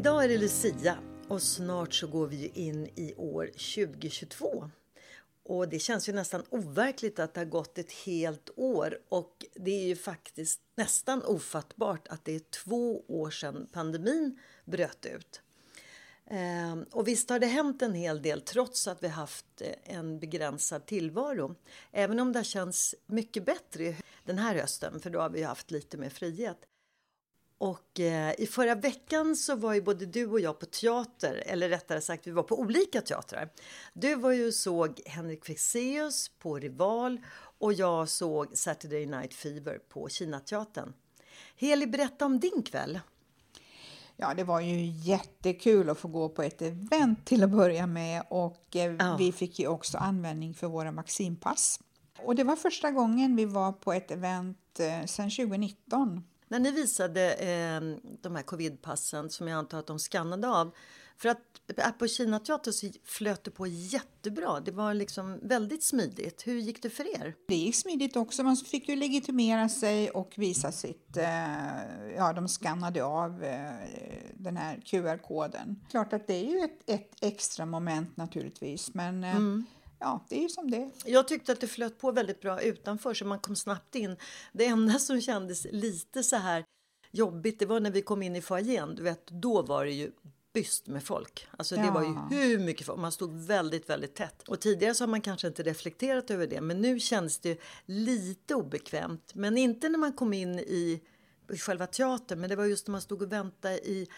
Idag är det Lucia och snart så går vi ju in i år 2022. Och det känns ju nästan overkligt att det har gått ett helt år och det är ju faktiskt nästan ofattbart att det är två år sedan pandemin bröt ut. Ehm, och visst har det hänt en hel del trots att vi haft eh, en begränsad tillvaro. Även om det känns mycket bättre den här hösten för då har vi haft lite mer frihet. Och eh, i förra veckan så var ju både du och jag på teater, eller rättare sagt vi var på olika teatrar. Du var ju såg Henrik Fexeus på Rival och jag såg Saturday Night Fever på Kinateatern. Heli, berätta om din kväll. Ja, det var ju jättekul att få gå på ett event till att börja med och eh, Ja. vi fick ju också användning för våra vaccinpass. Och det var första gången vi var på ett event eh, sedan 2019. När ni visade eh, de här covidpassen som jag antar att de skannade av. För att på Kinateatern så flöt det på jättebra. Det var liksom väldigt smidigt. Hur gick det för er? Det gick smidigt också. Man fick ju legitimera sig och visa sitt... Eh, ja, de skannade av eh, den här QR-koden. Klart att det är ju ett, ett extra moment naturligtvis, men eh, ja, det är ju som det. Jag tyckte att det flöt på väldigt bra utanför så man kom snabbt in. Det enda som kändes lite så här jobbigt det var när vi kom in i foajén. Du vet, då var det ju byst med folk. Alltså det var Ja. ju hur mycket folk. Man stod väldigt, väldigt tätt. Och tidigare så har man kanske inte reflekterat över det. Men nu känns det lite obekvämt. Men inte när man kom in i i själva teatern. Men det var just när man stod och väntade i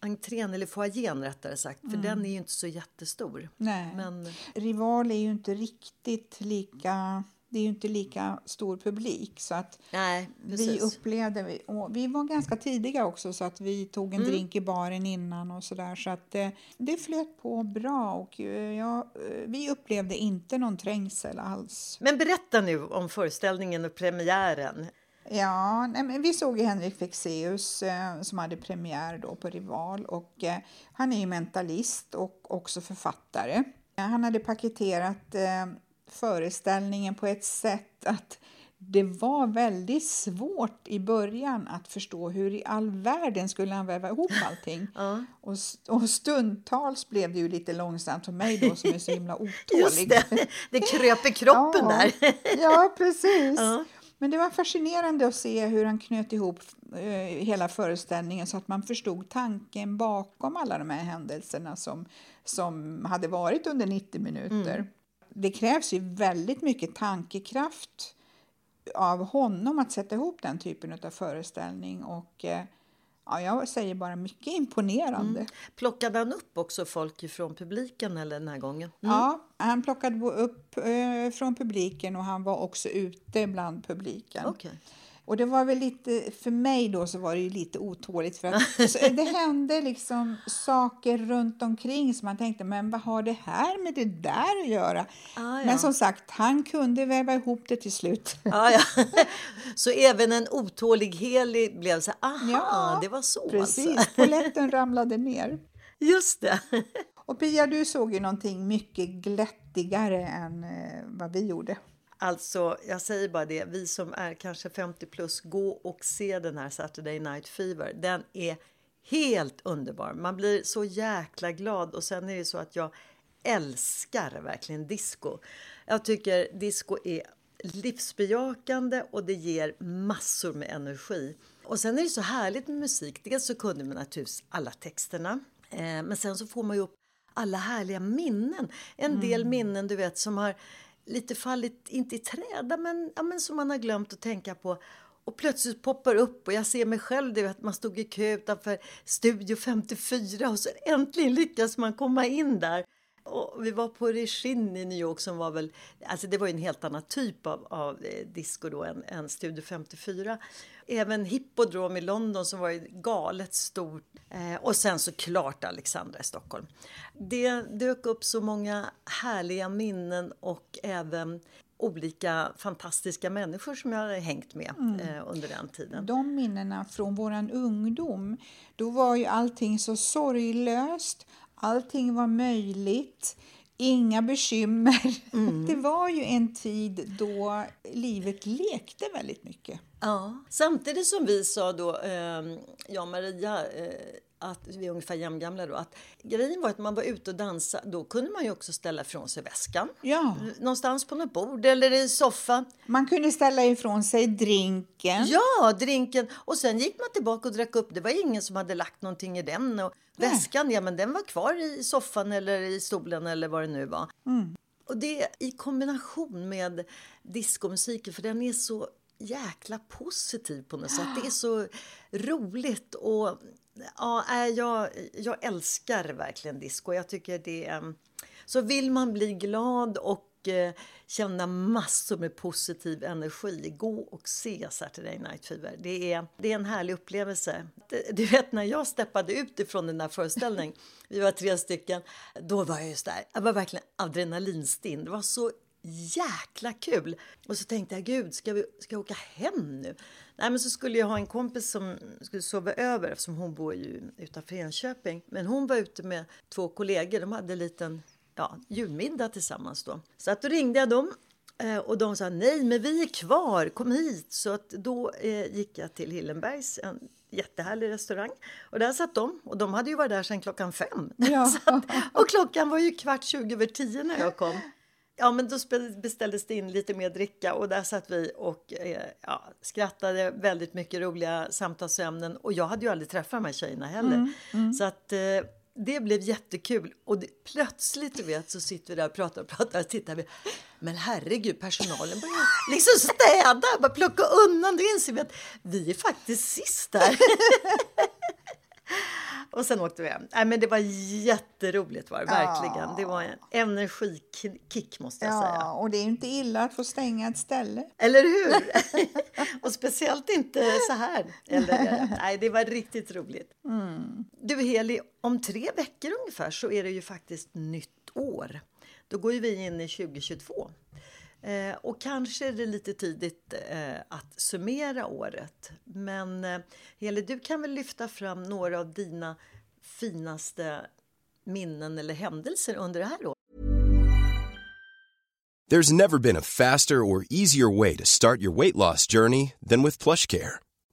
entrén eller foajén rättare sagt. För den är ju inte så jättestor. Nej. Men Rival är ju inte riktigt lika... Det är ju inte lika stor publik. Så att nej, vi upplevde... Och vi var ganska tidiga också så att vi tog Mm. en drink i baren innan och sådär. Så att eh, det flöt på bra och eh, ja, eh, vi upplevde inte någon trängsel alls. Men berätta nu om föreställningen och premiären. Ja, nej, men vi såg ju Henrik Fexeus eh, som hade premiär då på Rival och eh, han är ju mentalist och också författare. Han hade paketerat eh, föreställningen på ett sätt att det var väldigt svårt i början att förstå hur i all världen skulle han väva ihop allting. och, s- och stundtals blev det ju lite långsamt för mig då som är så himla otålig. Just det, det kröp i kroppen Ja. där. Ja, precis. Ja. Men det var fascinerande att se hur han knöt ihop eh, hela föreställningen så att man förstod tanken bakom alla de här händelserna som, som hade varit under 90 minuter. Det krävs ju väldigt mycket tankekraft av honom att sätta ihop den typen av föreställning och eh, ja, jag säger bara mycket imponerande. Plockade han upp också folk från publiken eller den här gången? Ja, han plockade upp eh, från publiken och han var också ute bland publiken. Okej. Och det var väl lite, för mig då så var det lite otåligt för att så det hände liksom saker runt omkring som man tänkte, men vad har det här med det där att göra? Ah, ja. Men som sagt, han kunde väva ihop det till slut. Ja, ja. Så även en otålig Heli blev så aha, Ja, det var så Precis, alltså. polletten ramlade ner. Just det. Och Pia, du såg ju någonting mycket glättigare än eh, vad vi gjorde. Alltså, jag säger bara det, vi som är kanske 50 plus, gå och se den här Saturday Night Fever. Den är helt underbar. Man blir så jäkla glad och sen är det så att jag älskar verkligen disco. Jag tycker disco är livsbejakande och det ger massor med energi. Och sen är det så härligt med musik. Dels så kunde man naturligtvis alla texterna. Eh, men sen så får man ju upp alla härliga minnen. En mm. del minnen du vet som har lite fallit, inte i träda, men, ja, men som man har glömt att tänka på. Och plötsligt poppar upp och jag ser mig själv, det att man stod i kö utanför Studio 54 och så äntligen lyckas man komma in där. Och vi var på Regin i New York som var väl, alltså det var en helt annan typ av, av eh, disco då än, än Studio 54. Även Hippodrome i London som var galet stort. Eh, och sen såklart Alexandra i Stockholm. Det dök upp så många härliga minnen och även olika fantastiska människor som jag har hängt med mm. eh, under den tiden. De minnena från våran ungdom, då var ju allting så sorglöst, allting var möjligt, inga bekymmer. Mm. Det var ju en tid då livet lekte väldigt mycket. Ja, samtidigt som vi sa då, eh, jag och Maria, eh, att vi är ungefär jämngamla då, att grejen var att man var ute och dansade, då kunde man ju också ställa ifrån sig väskan. Ja. Någonstans på något bord eller i soffan. Man kunde ställa ifrån sig drinken. Ja, drinken. Och sen gick man tillbaka och drack upp. Det var ingen som hade lagt någonting i den. Och väskan, ja men den var kvar i soffan eller i stolen eller vad det nu var. Mm. Och det i kombination med diskomusiken, för den är så jäkla positiv på något sätt. Det är så roligt och ja, jag, jag älskar verkligen disco. Jag tycker det är... Så vill man bli glad och eh, känna massor med positiv energi, gå och se Saturday Night Fever. Det är, det är en härlig upplevelse. Du vet när jag steppade ut ifrån den där föreställningen, vi var tre stycken, då var jag just där, jag var verkligen adrenalinstinn. Det var så jäkla kul! Och så tänkte jag, gud, ska vi ska jag åka hem nu? Nej, men så skulle jag ha en kompis som skulle sova över eftersom hon bor ju utanför Enköping. Men hon var ute med två kollegor, de hade en liten ja, julmiddag tillsammans då. Så att då ringde jag dem eh, och de sa nej, men vi är kvar, kom hit. Så att då eh, gick jag till Hillenbergs, en jättehärlig restaurang. Och där satt de och de hade ju varit där sedan klockan fem. Ja. att, och klockan var ju kvart tjugo över tio när jag kom. Ja, men då beställdes det in lite mer dricka och där satt vi och eh, ja, skrattade väldigt mycket roliga samtalsämnen. Och jag hade ju aldrig träffat de här tjejerna heller. Mm, mm. Så att eh, det blev jättekul. Och det, plötsligt, du vet, så sitter vi där och pratar och pratar och tittar vi. Men herregud, personalen börjar liksom städa, bara plocka undan. Då inser vi att vi är faktiskt sist där. Och sen åkte vi hem. Nej, men det var jätteroligt var det, verkligen. Ja. Det var en energikick måste jag ja, säga. Och det är inte illa att få stänga ett ställe. Eller hur? och speciellt inte så här. Eller, nej, det var riktigt roligt. Mm. Du Heli, om tre veckor ungefär så är det ju faktiskt nytt år. Då går vi in i 2022. Eh, och kanske är det lite tidigt eh, att summera året. Men eh, Heli, du kan väl lyfta fram några av dina finaste minnen eller händelser under det här året? There's never been a faster or easier way to start your weight loss journey than with PlushCare.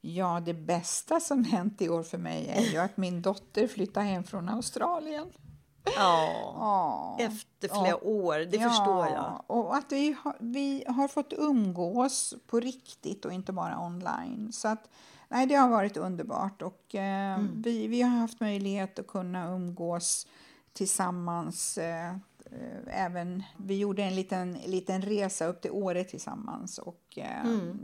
Ja, det bästa som hänt i år för mig är ju att min dotter flyttar hem från Australien. Ja, efter flera år, det förstår jag. Och att vi har, vi har fått umgås på riktigt och inte bara online. Så att, nej, det har varit underbart och eh, Mm. vi, vi har haft möjlighet att kunna umgås tillsammans. Eh, eh, även, vi gjorde en liten, liten resa upp till Åre tillsammans och eh, Mm.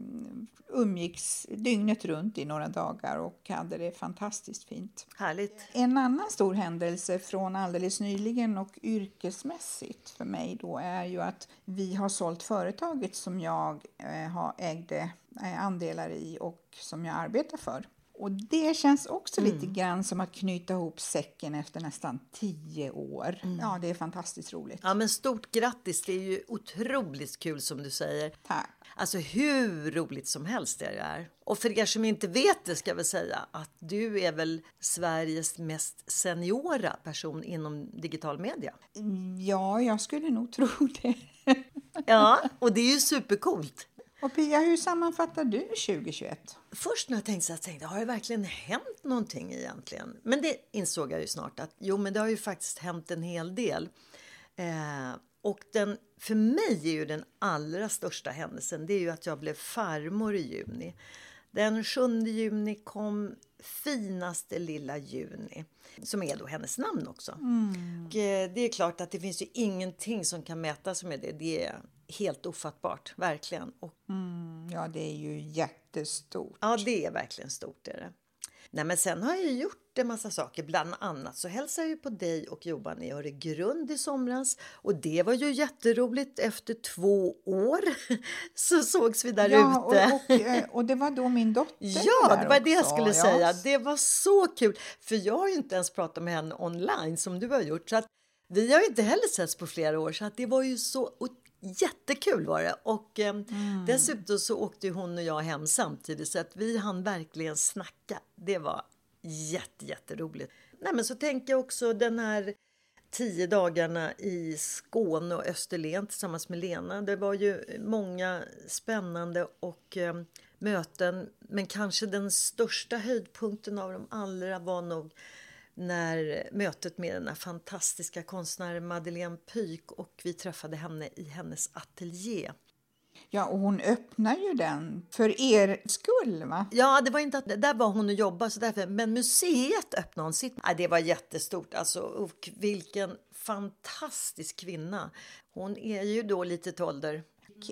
Umgicks dygnet runt i några dagar och hade det fantastiskt fint. Härligt. En annan stor händelse från alldeles nyligen och yrkesmässigt för mig då är ju att vi har sålt företaget som jag eh, ägde eh, andelar i och som jag arbetar för. Och det känns också lite grann som att knyta ihop säcken efter nästan tio år. Ja, det är fantastiskt roligt. Ja, men stort grattis. Det är ju otroligt kul som du säger. Tack. Alltså hur roligt som helst är det här. Och för er som inte vet det ska jag väl säga att du är väl Sveriges mest seniora person inom digital media. Ja, jag skulle nog tro det. Ja, och det är ju supercoolt. Och Pia, hur sammanfattar du 2021? Först när jag tänkte så tänkte har det verkligen hänt någonting egentligen? Men det insåg jag ju snart att jo, men det har ju faktiskt hänt en hel del. Eh, och den, för mig är ju den allra största händelsen, det är ju att jag blev farmor i juni. Den 7 juni kom finaste lilla Juni, som är då hennes namn också. Och, eh, det är klart att det finns ju ingenting som kan mätas med det. Det är helt ofattbart, verkligen. Och Ja, det är ju jättestort. Ja, det är verkligen stort. Är det. Nej, men sen har jag gjort en massa saker. Bland annat så hälsade jag på dig och Johan i Öregrund i somras. Och det var ju jätteroligt. Efter två år så sågs vi där Ja, och, ute. och, eh, och det var då min dotter Ja, där det var det jag också. skulle Ja, säga. Det var så kul. För jag har ju inte ens pratat med henne online som du har gjort. Så att vi har inte heller setts på flera år. Så att det var ju så jättekul var det. Och eh, dessutom så åkte hon och jag hem samtidigt. Så att vi hann verkligen snacka. Det var jätte, jätteroligt. Nej, men så tänker jag också den här tio dagarna i Skåne och Österlen tillsammans med Lena. Det var ju många spännande och eh, möten. Men kanske den största höjdpunkten av de allra var nog när mötet med den fantastiska konstnären Madeleine Pyk och vi träffade henne i hennes ateljé. Ja, och hon öppnar ju den för er skull, va? Ja, det var inte att där var hon och jobbade, så därför, men museet öppnade hon sitt. Nej, det var jättestort alltså, och vilken fantastisk kvinna. Hon är ju då lite till ålder.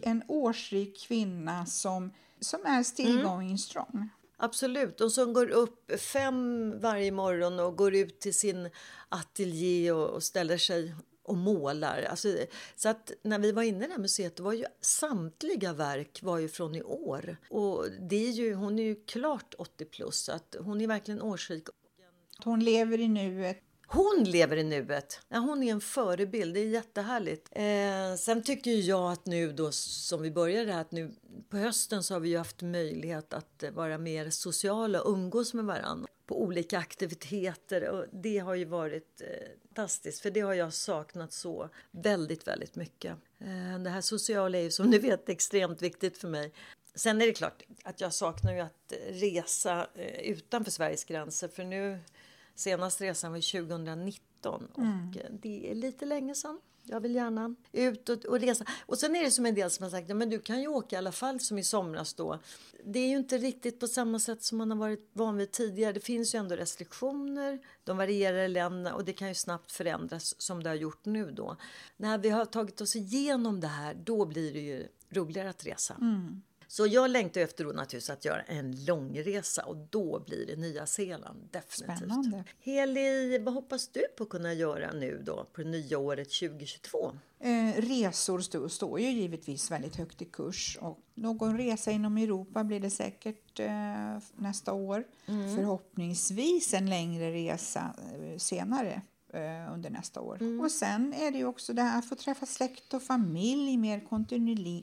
En årsrik kvinna som, som är still Mm. going strong. Absolut, och som går upp fem varje morgon och går ut till sin ateljé och, och ställer sig och målar. Alltså, så att när vi var inne i det här museet, var ju samtliga verk var ju från i år. Och det är ju, hon är ju klart 80 plus, så att hon är verkligen årsrik. Hon lever i nuet. Hon lever i nuet. Ja, hon är en förebild. Det är jättehärligt. Eh, sen tycker jag att nu då som vi började här, att nu på hösten så har vi ju haft möjlighet att vara mer sociala och umgås med varandra på olika aktiviteter och det har ju varit eh, fantastiskt för det har jag saknat så väldigt, väldigt mycket. Eh, det här sociala är ju som ni vet extremt viktigt för mig. Sen är det klart att jag saknar ju att resa eh, utanför Sveriges gränser för nu Senast resan var 2019 och eh, det är lite länge sedan. Jag vill gärna ut och, och resa. Och sen är det som en del som har sagt, ja, men du kan ju åka i alla fall som i somras då. Det är ju inte riktigt på samma sätt som man har varit van vid tidigare. Det finns ju ändå restriktioner, de varierar i länderna och det kan ju snabbt förändras som det har gjort nu då. När vi har tagit oss igenom det här, då blir det ju roligare att resa. Så jag längtar efter då naturligtvis att göra en långresa och då blir det Nya Zeeland. Definitivt. Spännande. Heli, vad hoppas du på att kunna göra nu då på det nya året 2022? Eh, resor står, står ju givetvis väldigt högt i kurs och någon resa inom Europa blir det säkert eh, nästa år. Mm. Förhoppningsvis en längre resa eh, senare eh, under nästa år. Mm. Och sen är det ju också det här att få träffa släkt och familj mer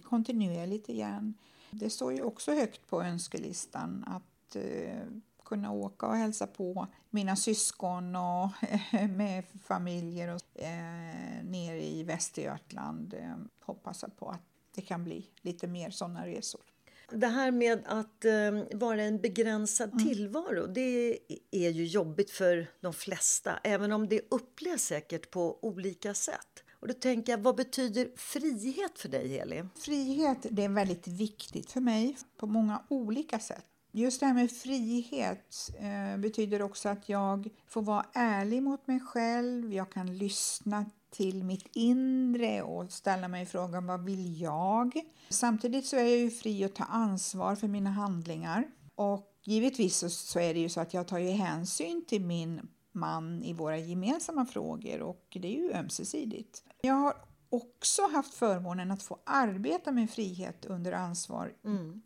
kontinuerligt igen. Det står ju också högt på önskelistan att eh, kunna åka och hälsa på mina syskon och med familjer och, eh, nere i Västergötland. Eh, hoppas på att det kan bli lite mer sådana resor. Det här med att eh, vara en begränsad tillvaro, det är ju jobbigt för de flesta. Även om det upplevs säkert på olika sätt. Och då tänker jag, vad betyder frihet för dig, Heli? Frihet det är väldigt viktigt för mig på många olika sätt. Just det här med frihet eh, betyder också att jag får vara ärlig mot mig själv. Jag kan lyssna till mitt inre och ställa mig frågan vad vill jag? Samtidigt så är jag ju fri att ta ansvar för mina handlingar. Och givetvis så, så är det ju så att jag tar ju hänsyn till min man i våra gemensamma frågor och det är ju ömsesidigt. Jag har också haft förmånen att få arbeta med frihet under ansvar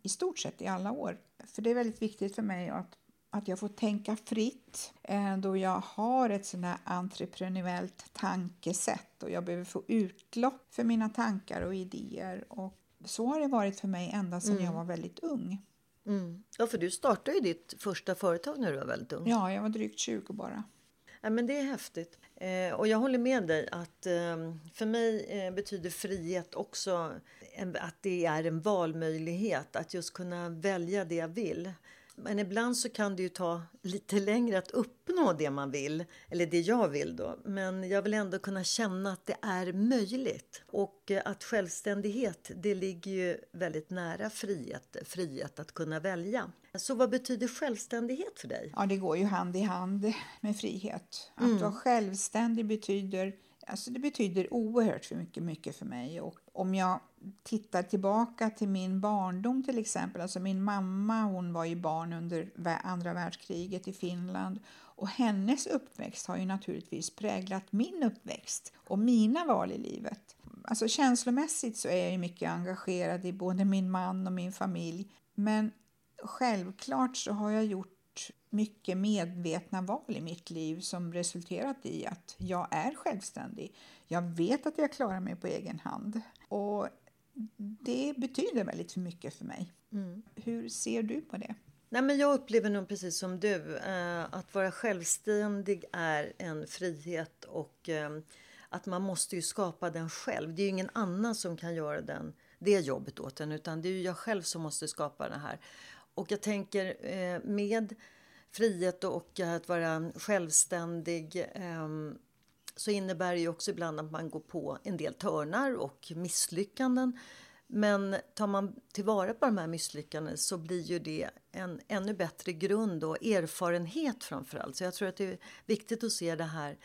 i stort sett i alla år. För det är väldigt viktigt för mig att, att jag får tänka fritt eh, då jag har ett sådant här entreprenöriellt tankesätt och jag behöver få utlopp för mina tankar och idéer. Och så har det varit för mig ända sedan jag var väldigt ung. Mm. Ja, för du startade ju ditt första företag när du var väldigt ung. Ja, jag var drygt 20 bara. Ja, men det är häftigt. Eh, och jag håller med dig att eh, för mig eh, betyder frihet också en, att det är en valmöjlighet. Att just kunna välja det jag vill. Men ibland så kan det ju ta lite längre att uppnå det man vill. Eller det jag vill då. Men jag vill ändå kunna känna att det är möjligt. Och eh, att självständighet, det ligger ju väldigt nära frihet. Frihet att kunna välja. Så vad betyder självständighet för dig? Ja, det går ju hand i hand med frihet. Att vara självständig betyder, alltså det betyder oerhört för mycket, mycket för mig. Och om jag tittar tillbaka till min barndom till exempel, alltså min mamma hon var ju barn under andra världskriget i Finland och hennes uppväxt har ju naturligtvis präglat min uppväxt och mina val i livet. Alltså känslomässigt så är jag mycket engagerad i både min man och min familj, men självklart så har jag gjort mycket medvetna val i mitt liv som resulterat i att jag är självständig. Jag vet att jag klarar mig på egen hand. Och det betyder väldigt för mycket för mig. Hur ser du på det? Nej, men jag upplever nog precis som du. Eh, att vara självständig är en frihet och eh, att man måste ju skapa den själv. Det är ingen annan som kan göra den, det jobbet åt en utan det är jag själv som måste skapa det här. Och jag tänker eh, med frihet och att vara självständig eh, så innebär det ju också ibland att man går på en del törnar och misslyckanden. Men tar man tillvara på de här misslyckandena så blir ju det en ännu bättre grund och erfarenhet framför allt. Så jag tror att det är viktigt att se det här.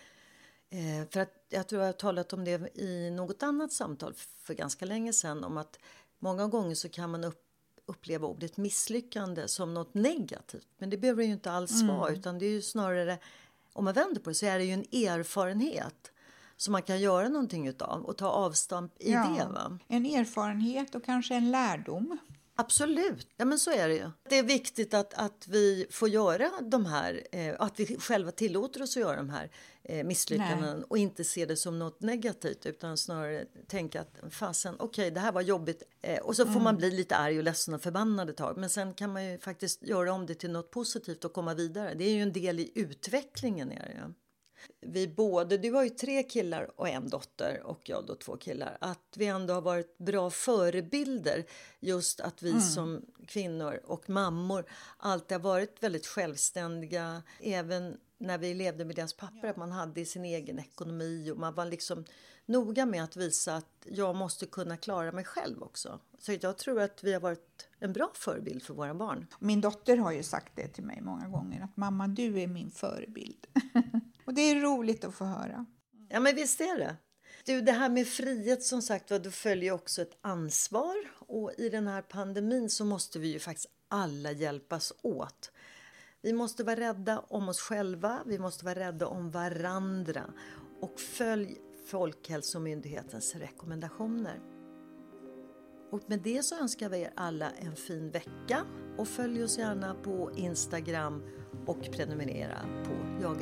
Eh, för att jag tror jag har talat om det i något annat samtal för ganska länge sedan. Om att många gånger så kan man upp, uppleva ordet misslyckande som något negativt. Men det behöver det ju inte alls vara utan det är ju snarare om man vänder på det så är det ju en erfarenhet som man kan göra någonting utav och ta avstamp i det. Va? En erfarenhet och kanske en lärdom. Absolut, ja men så är det ju. Det är viktigt att, att vi får göra de här, eh, att vi själva tillåter oss att göra de här eh, misslyckanden Nej. och inte se det som något negativt utan snarare tänka att fasen, okej det här var jobbigt eh, och så får man bli lite arg och ledsen och förbannad ett tag men sen kan man ju faktiskt göra om det till något positivt och komma vidare. Det är ju en del i utvecklingen. Är det ju vi både, du har ju tre killar och en dotter och jag då två killar, att vi ändå har varit bra förebilder. Just att vi som kvinnor och mammor alltid har varit väldigt självständiga. Även när vi levde med deras papper, att man hade sin egen ekonomi och man var liksom noga med att visa att jag måste kunna klara mig själv också. Så jag tror att vi har varit en bra förebild för våra barn. Min dotter har ju sagt det till mig många gånger, att mamma du är min förebild. och det är roligt att få höra. Ja, men visst är det. Du, det här med frihet som sagt var, då följer också ett ansvar och i den här pandemin så måste vi ju faktiskt alla hjälpas åt. Vi måste vara rädda om oss själva, vi måste vara rädda om varandra och följ Folkhälsomyndighetens rekommendationer. Och med det så önskar vi er alla en fin vecka och följ oss gärna på Instagram och prenumerera på Jag